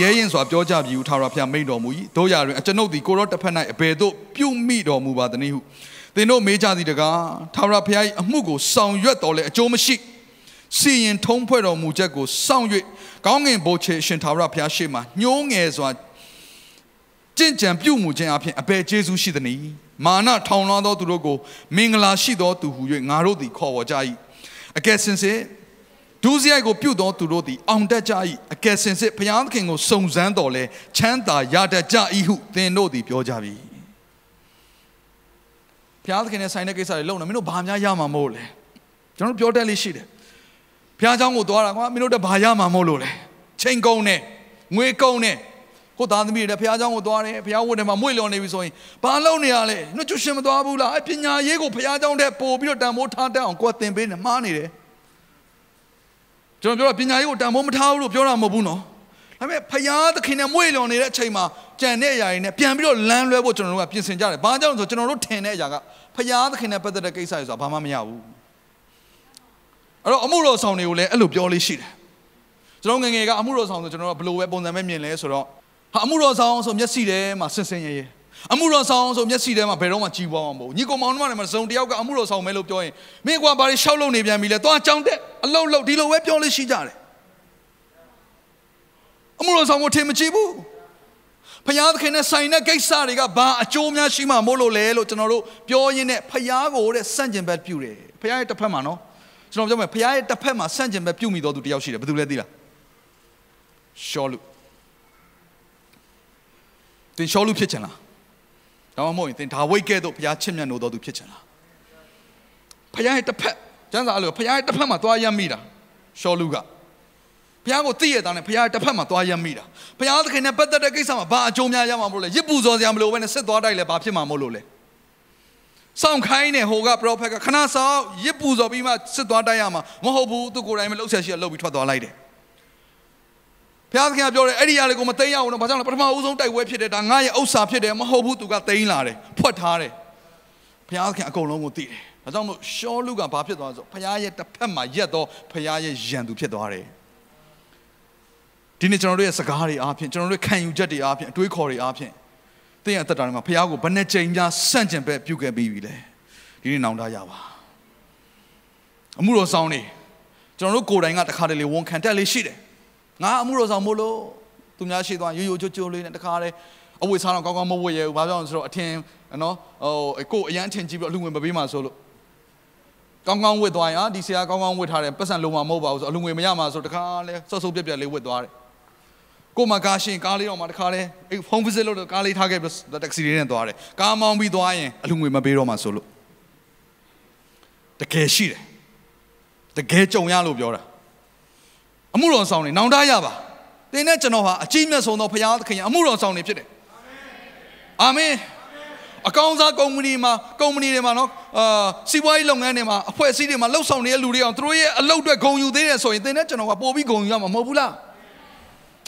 ရဲရင်စွာပြောကြပြီဟုထာဝရဘုရားမိန့်တော်မူ၏တို့ရတွင်အကျွန်ုပ်သည်ကိုရောတစ်ဖက်၌အဘယ်သို့ပြုမိတော်မူပါသနည်းဟုသင်တို့မေးကြသည်တကားထာဝရဘုရား၏အမှုကိုဆောင်ရွက်တော်လဲအကျိုးမရှိစီရင်ထုံးဖွဲ့တော်မူချက်ကိုစောင့်၍ကောင်းငင်ဘိုးချေရှင်ထာဝရဘုရားရှေ့မှညှိုးငယ်စွာကြင်ကြံပြုမှုခြင်းအပြင်အဘယ်ကျေးဇူးရှိသနည်းမာနထောင်လွှားသောသူတို့ကိုမင်္ဂလာရှိသောသူဟု၍ငါတို့သည်ခေါ်ဝေါ်ကြ၏အကယ်စင်စစ်ဒုစရိုက်ကိုပြုသောသူတို့သည်အောင်တတ်ကြ၏အ ကယ်စင်စစ်ဘုရားသခင်ကိုစုံစမ်းတော်လဲချမ်းသာရတတ်ကြ၏ဟုသင်တို့သည်ပြောကြပြီဘုရားသခင်နဲ့ဆိုင်တဲ့ကိစ္စတွေလုပ်နေမင်းတို့ဘာများရမှာမဟုတ်လဲကျွန်တော်တို့ပြောတတ်လေးရှိတယ်ဘုရားเจ้าကိုသွားတာကွာမင်းတို့တဘာရမှာမဟုတ်လို့လဲချိန်ကုန်နဲ့ငွေကုန်နဲ့ကိုသားသမီးတွေဘုရားเจ้าကိုသွားတယ်ဘုရားဝတ်တယ်မှာမွေ့လျော်နေပြီဆိုရင်ဘာလုပ်နေရလဲနှုတ်ချရှင်မသွားဘူးလားအပညာရေးကိုဘုရားเจ้าတဲ့ပို့ပြီးတော့တန်ဖိုးထားတတ်အောင်ကိုယ်သင်ပေးနေမှားနေတယ် ကျွန်တော်ပြောတာပညာရေးကိုတန်ဖိုးမထားဘူးလို့ပြောတာမဟုတ်ဘူးနော်ဒါပေမဲ့ဖယားသခင်နဲ့မွေ့လျော်နေတဲ့အချိန်မှာကြံတဲ့အရာတွေနဲ့ပြန်ပြီးတော့လမ်းလွဲဖို့ကျွန်တော်တို့ကပြင်ဆင်ကြတယ်။ဘာကြောင့်လဲဆိုကျွန်တော်တို့ထင်တဲ့အရာကဖယားသခင်နဲ့ပတ်သက်တဲ့ကိစ္စတွေဆိုတာဘာမှမရဘူး။အဲ့တော့အမှုတော်ဆောင်တွေကိုလည်းအဲ့လိုပြောလေးရှိတယ်။ကျွန်တော်ငယ်ငယ်ကအမှုတော်ဆောင်ဆိုကျွန်တော်တို့ဘယ်လိုပဲပုံစံပဲမြင်လဲဆိုတော့ဟာအမှုတော်ဆောင်ဆိုမျက်စိထဲမှာဆင်ဆင်ရဲရဲ အမှုတော်ဆောင်ဆိုမျက်စိထဲမှာဘယ်တော့မှကြီးပွားမှာမဟုတ်ဘူးညီကောင်မောင်နှမတွေမှာစုံတယောက်ကအမှုတော်ဆောင်မဲလို့ပြောရင်မင်းကွာဘာတွေရှောက်လုံနေပြန်ပြီလဲသွားကြောင်းတဲ့အလုတ်လုတ်ဒီလိုပဲပြောလို့ရှိကြတယ်အမှုတော်ဆောင်ကိုထင်မကြည့်ဘူးဖယားသခင်နဲ့ဆိုင်တဲ့ကိစ္စတွေကဘာအကျိုးများရှိမှမို့လို့လဲလို့ကျွန်တော်တို့ပြောရင်းနဲ့ဖယားကိုတဲ့စန့်ကျင်ဘက်ပြုတယ်ဖယားရဲ့တစ်ဖက်မှာနော်ကျွန်တော်ပြောမယ်ဖယားရဲ့တစ်ဖက်မှာစန့်ကျင်ဘက်ပြုမိတော်သူတယောက်ရှိတယ်ဘယ်သူလဲသိလားရှောလူတင်ရှောလူဖြစ်ချင်လား ဒါမှမဟုတ်ရင်သင်ဒါဝိတ်ကဲ့သို့ဘုရားချစ်မြတ်နိုးတော်သူဖြစ်ချင်လားဘုရားရဲ့တစ်ဖက်ကျမ်းစာအဲ့လိုဘုရားရဲ့တစ်ဖက်မှာသွားရမ်းမိတာရှောလူကဘုရားကိုသိရတာနဲ့ဘုရားရဲ့တစ်ဖက်မှာသွားရမ်းမိတာဘုရားသခင်နဲ့ပတ်သက်တဲ့ကိစ္စမှာဘာအကျိုးများရမှာမလို့လဲရစ်ပူဇော်စရာမလိုဘဲနဲ့စစ်သွားတိုက်လဲဘာဖြစ်မှာမလို့လဲစောင့်ခိုင်းနေဟိုကပရောဖက်ကခဏဆောင်ရစ်ပူဇော်ပြီးမှစစ်သွားတိုက်ရမှာမဟုတ်ဘူးသူကိုယ်တိုင်မလှုပ်ဆက်ရှိရလှုပ်ပြီးထွက်သွားလိုက်တယ် ဘုရားသခင်ကပြောတယ်အဲ့ဒီຢာတွေကိုမသိမ်းရအောင်တော့ဘာကြောင့်လဲပထမဦးဆုံးတိုက်ပွဲဖြစ်တယ်ဒါငါရဲ့ဥစ္စာဖြစ်တယ်မဟုတ်ဘူးသူကသိမ်းလာတယ်ဖွက်ထားတယ်ဘုရားသခင်အကုန်လုံးကိုသိတယ်ဒါကြောင့်မို့ရှောလူကဘာဖြစ်သွားလဲဆိုဘုရားရဲ့တစ်ဖက်မှာရက်တော့ဘုရားရဲ့ယံသူဖြစ်သွားတယ်ဒီနေ့ကျွန်တော်တို့ရဲ့စကားတွေအားဖြင့်ကျွန်တော်တို့ခံယူချက်တွေအားဖြင့်အတွေးခေါ်တွေအားဖြင့်သင်ရဲ့အသက်တာတွေမှာဘုရားကိုဘယ်နှကြိမ်များဆန့်ကျင်ဘက်ပြုခဲ့ပြီးပြီလဲဒီနေ့နောင်တရပါအမှုတော်ဆောင်နေကျွန်တော်တို့ကိုယ်တိုင်ကတခါတလေဝန်ခံတက်လေးရှိတယ် ငါအမှုတော်ဆောင်မို့လို့သူများရှိသွားရိုးရိုးချိုးချိုးလေးနဲ့တခါတည်းအဝတ်စားတော့ကောင်းကောင်းမဝတ်ရဘူးဘာကြောင့်လဲဆိုတော့အထင်နော်ဟိုကိုအရန်အထင်ကြီးပြီးအလူငွေမပေးမှဆိုလို့ကောင်းကောင်းဝတ်သွားရင်ဟာဒီဆရာကောင်းကောင်းဝတ်ထားတယ်ပတ်စံလုံးမမဟုတ်ပါဘူးဆိုအလူငွေမရမှဆိုတခါလဲဆော့ဆော့ပြက်ပြက်လေးဝတ်သွားတယ်ကိုမကားရှင်ကားလေးတော့မှတခါလဲအဲ့ဖုန်းဗစ်စစ်လို့ကားလေးထားခဲ့ပြီးတက္ကစီလေးနဲ့သွားတယ်ကားမောင်းပြီးသွားရင်အလူငွေမပေးတော့မှဆိုလို့တကယ်ရှိတယ်တကယ်ကြုံရလို့ပြောတာ အမှုတော်ဆောင်နေနောင်တရပါသင်နဲ့ကျွန်တော်ဟာအကြီးမြတ်ဆုံးသောဘုရားသခင်အမှုတော်ဆောင်နေဖြစ်တယ်အာမင်အကောင်းစားကုမ္ပဏီမှာကုမ္ပဏီတွေမှာနော်အာစီးပွားရေးလုပ်ငန်းတွေမှာအဖွဲ့အစည်းတွေမှာလှုပ်ဆောင်နေတဲ့လူတွေအောင်သူတို့ရဲ့အလုပ်တွေဂုဏ်ယူသေးတယ်ဆိုရင်သင်နဲ့ကျွန်တော်ကပို့ပြီးဂုဏ်ယူရမှာမဟုတ်ဘူးလား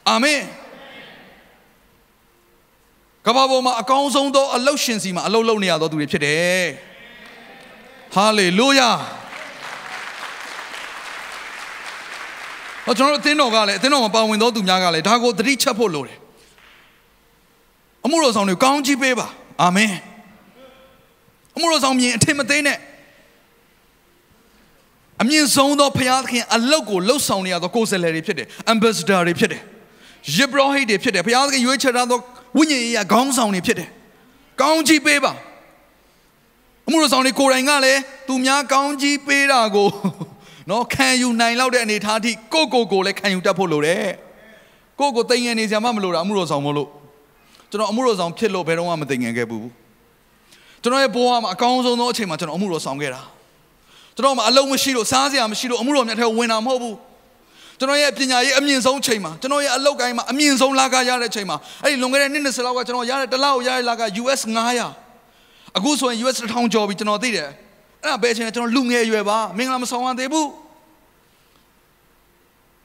အာမင်ကမ္ဘာပေါ်မှာအကောင်းဆုံးသောအလုပ်ရှင်စီမှာအလုပ်လုပ်နေရသောသူတွေဖြစ်တယ်ဟာလေလုယာ ဟောကျွန်တော်တို့အသင်းတော်ကလည်းအသင်းတော်မှာပါဝင်သောသူများကလည်းဒါကိုသတိချက်ဖို့လိုတယ်အမှုတော်ဆောင်တွေကောင်းကြီးပေးပါအာမင်အမှုတော်ဆောင်မြင်အထင်မသေးနဲ့အမြင့်ဆုံးသောဘုရားသခင်အလုတ်ကိုလှုပ်ဆောင်နေရသောကိုယ်စားလှယ်တွေဖြစ်တယ် ambassador တွေဖြစ်တယ်ယေဘရဟိတ်တွေဖြစ်တယ်ဘုရားသခင်ရွေးချယ်ထားသောဝိညာဉ်ရေးရာခေါင်းဆောင်တွေဖြစ်တယ်ကောင်းကြီးပေးပါအမှုတော်ဆောင်တွေကိုယ်တိုင်ကလည်းသူများကောင်းကြီးပေးတာကို နော်ခံယူနိုင်လောက်တဲ့အနေအထားအထိကိုကိုကိုလည်းခံယူတတ်ဖို့လိုတယ်ကိုကိုတိမ်ငယ်နေစရာမှမလိုတာအမှုတော်ဆောင်မလို့ကျွန်တော်အမှုတော်ဆောင်ဖြစ်လို့ဘယ်တော့မှမတိမ်ငယ်ခဲ့ဘူးကျွန်တော်ရဲ့ဘဝမှာအကောင်းဆုံးသောအချိန်မှာကျွန်တော်အမှုတော်ဆောင်ခဲ့တာကျွန်တော်မှာအလုံးမရှိလို့စားစရာမရှိလို့အမှုတော်မြတ်ထဲဝင်တာမဟုတ်ဘူးကျွန်တော်ရဲ့ပညာရေးအမြင့်ဆုံးချိန်မှာကျွန်တော်ရဲ့အလုပ်ကိုင်းမှာအမြင့်ဆုံးလာကရတဲ့ချိန်မှာအဲ့ဒီလွန်ခဲ့တဲ့နှစ်20လောက်ကကျွန်တော်ရတဲ့တစ်လောက်ရတဲ့လာက US 900အခုဆိုရင် US 1000ကျော်ပြီကျွန်တော်သိတယ် အဲ့ဒါဘယ်ချိန်လဲကျွန်တော်လူငယ်ရွယ်ပါမင်္ဂလာမဆောင်ရသေးဘူး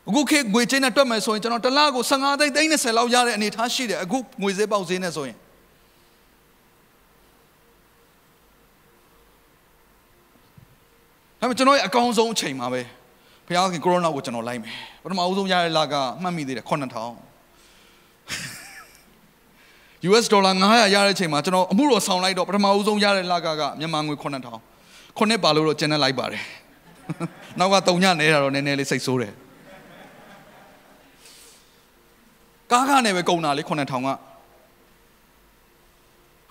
အခုခေတ်ငွေချင်းနဲ့တွက်မယ်ဆိုရင်ကျွန်တော်တစ်လကို15သိန်း30လောက်ရတဲ့အနေအထားရှိတယ်အခုငွေဈေးပေါက်ဈေးနဲ့ဆိုရင်ဒါပေမဲ့ကျွန်တော်ရဲ့အကောင်းဆုံးအချိန်မှာပဲဘုရားခင်ကိုရိုနာကိုကျွန်တော်လိုက်မယ်ပထမအဦးဆုံးရတဲ့လကမှတ်မိသေးတယ်9000 US ဒေါ်လာ900ရတဲ့အချိန်မှာကျွန်တော်အမှုတော်ဆောင်လိုက်တော့ပထမအဦးဆုံးရတဲ့လကကမြန်မာငွေ9000 ခုနှစ်ပါလို့တော့ကျန်တဲ့လိုက်ပါတယ်နောက်ကတုံညနေတာတော့နည်းနည်းလေးစိတ်ဆိုးတယ်ကားကားနဲ့ပဲကုန်တာလေ9000က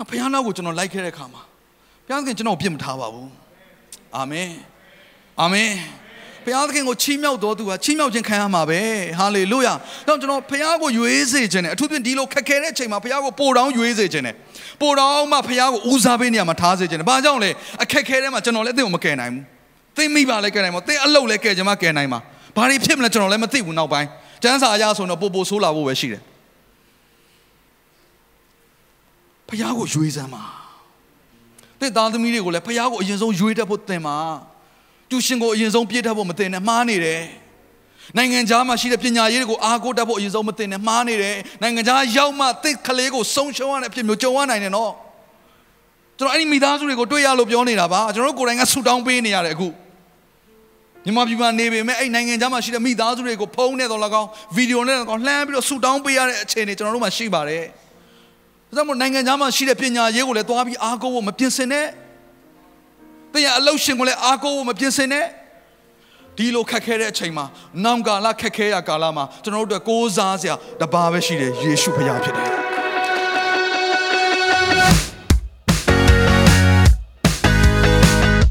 ဘုရားနောက်ကိုကျွန်တော်လိုက်ခဲ့တဲ့အခါမှာဘုရားခင်ကျွန်တော်ပြစ်မထားပါဘူးအာမင်အာမင် ဘုရားသခင်ကိုချီးမြှောက်တော်သူဟာချီးမြှောက်ခြင်းခံရမှာပဲဟာလေလုယာတော့ကျွန်တော်ဘုရားကိုရွေးစေခြင်းနဲ့အထူးဖြင့်ဒီလိုခက်ခဲတဲ့အချိန်မှာဘုရားကိုပို့တောင်းရွေးစေခြင်းနဲ့ပို့တောင်းမှဘုရားကိုဦးစားပေးနေရမှာထားစေခြင်းနဲ့ဘာကြောင့်လဲအခက်ခဲထဲမှာကျွန်တော်လည်းအသင်ကိုမကယ်နိုင်ဘူးသင်မိပါလဲကယ်နိုင်မှာသင်အလုပ်လည်းကယ်ခြင်းမကယ်နိုင်မှာဘာတွေဖြစ်မလဲကျွန်တော်လည်းမသိဘူးနောက်ပိုင်းကျမ်းစာအရဆိုတော့ပို့ပို့ဆိုးလာဖို့ပဲရှိတယ်ဘုရားကိုရွေးစမ်းပါသင်သားသမီးတွေကိုလည်းဘုရားကိုအရင်ဆုံးရွေးတတ်ဖို့သင်ပါ ကျူရှင်ကိုအရင်ဆုံးပြည့်တတ်ဖို့မသင်နဲ့မှားနေတယ်နိုင်ငံခြားမှာရှိတဲ့ပညာရေးတွေကိုအားကိုးတတ်ဖို့အရင်ဆုံးမသင်နဲ့မှားနေတယ်နိုင်ငံခြားရောက်မှသစ်ကလေးကိုဆုံးရှုံးရတဲ့အဖြစ်မျိုးကြုံရနိုင်တယ်နော်ကျွန်တော်အဲ့ဒီမိသားစုတွေကိုတွေ့ရလို့ပြောနေတာပါကျွန်တော်တို့ကိုယ်တိုင်ကဆူတောင်းပေးနေရတယ်အခုမြန်မာပြည်မှာနေပေမဲ့အဲ့နိုင်ငံခြားမှာရှိတဲ့မိသားစုတွေကိုဖုန်းနဲ့တော့၎င်းဗီဒီယိုနဲ့တော့လှမ်းပြီးတော့ဆူတောင်းပေးရတဲ့အခြေအနေကျွန်တော်တို့မှာရှိပါတယ်ဒါကြောင့်မို့နိုင်ငံခြားမှာရှိတဲ့ပညာရေးကိုလည်းသွားပြီးအားကိုးဖို့မပြင်ဆင်နဲ့ တင်ရအလုရှင်ကိုလည်းအားကိုးဖို့မပြင်ဆင်နဲ့ဒီလိုခက်ခဲတဲ့အချိန်မှာနောင်ကာလခက်ခဲရကာလမှာကျွန်တော်တို့အတွက်ကိုးစားစရာတပါးပဲရှိတယ်ယေရှုဖခင်ဖြစ်တယ်